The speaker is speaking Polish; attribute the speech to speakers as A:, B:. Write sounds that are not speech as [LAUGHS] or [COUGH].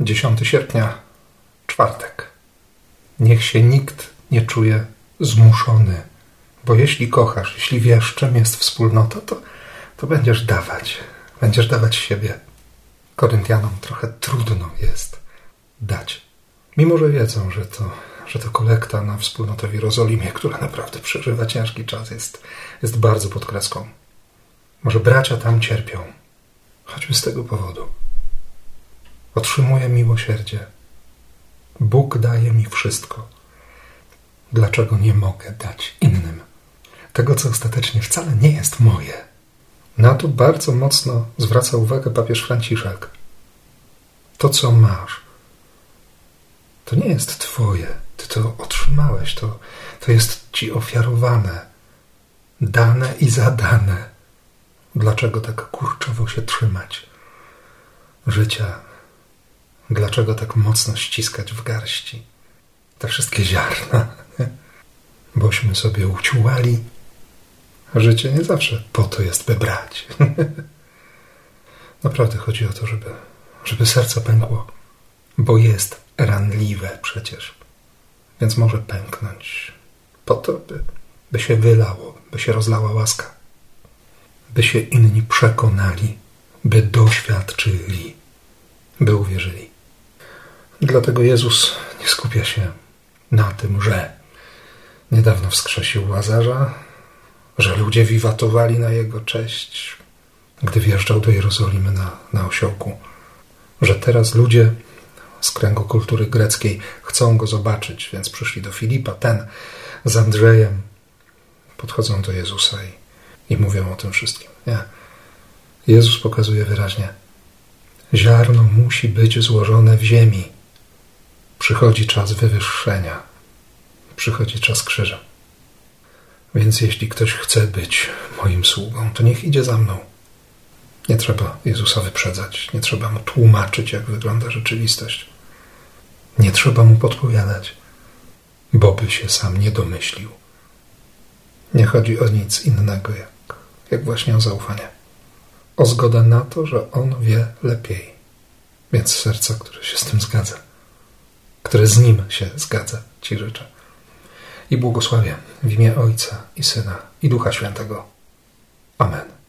A: 10 sierpnia, czwartek. Niech się nikt nie czuje zmuszony, bo jeśli kochasz, jeśli wiesz, czym jest wspólnota, to, to będziesz dawać, będziesz dawać siebie. Koryntianom trochę trudno jest dać, mimo że wiedzą, że to, że to kolekta na wspólnotę w Jerozolimie, która naprawdę przeżywa ciężki czas, jest, jest bardzo pod kreską. Może bracia tam cierpią, choćby z tego powodu. Otrzymuję miłosierdzie. Bóg daje mi wszystko. Dlaczego nie mogę dać innym tego, co ostatecznie wcale nie jest moje? Na to bardzo mocno zwraca uwagę papież Franciszek. To, co masz, to nie jest Twoje. Ty to otrzymałeś, to, to jest Ci ofiarowane, dane i zadane. Dlaczego tak kurczowo się trzymać życia Dlaczego tak mocno ściskać w garści te wszystkie ziarna? [LAUGHS] Bośmy sobie uciułali. Życie nie zawsze po to jest, by brać. [LAUGHS] Naprawdę chodzi o to, żeby, żeby serce pękło, bo jest ranliwe przecież. Więc może pęknąć po to, by, by się wylało, by się rozlała łaska, by się inni przekonali, by doświadczyli, by uwierzyli. Dlatego Jezus nie skupia się na tym, że niedawno wskrzesił Łazarza, że ludzie wiwatowali na jego cześć, gdy wjeżdżał do Jerozolimy na, na że teraz ludzie z kręgu kultury greckiej chcą go zobaczyć, więc przyszli do Filipa, ten z Andrzejem, podchodzą do Jezusa i, i mówią o tym wszystkim. Nie. Jezus pokazuje wyraźnie, ziarno musi być złożone w ziemi Przychodzi czas wywyższenia, przychodzi czas krzyża. Więc jeśli ktoś chce być moim sługą, to niech idzie za mną. Nie trzeba Jezusa wyprzedzać, nie trzeba mu tłumaczyć, jak wygląda rzeczywistość. Nie trzeba mu podpowiadać, bo by się sam nie domyślił. Nie chodzi o nic innego, jak, jak właśnie o zaufanie. O zgodę na to, że on wie lepiej, więc serca, które się z tym zgadza które z Nim się zgadza, Ci życzę. I błogosławię w imię Ojca i Syna i Ducha Świętego. Amen.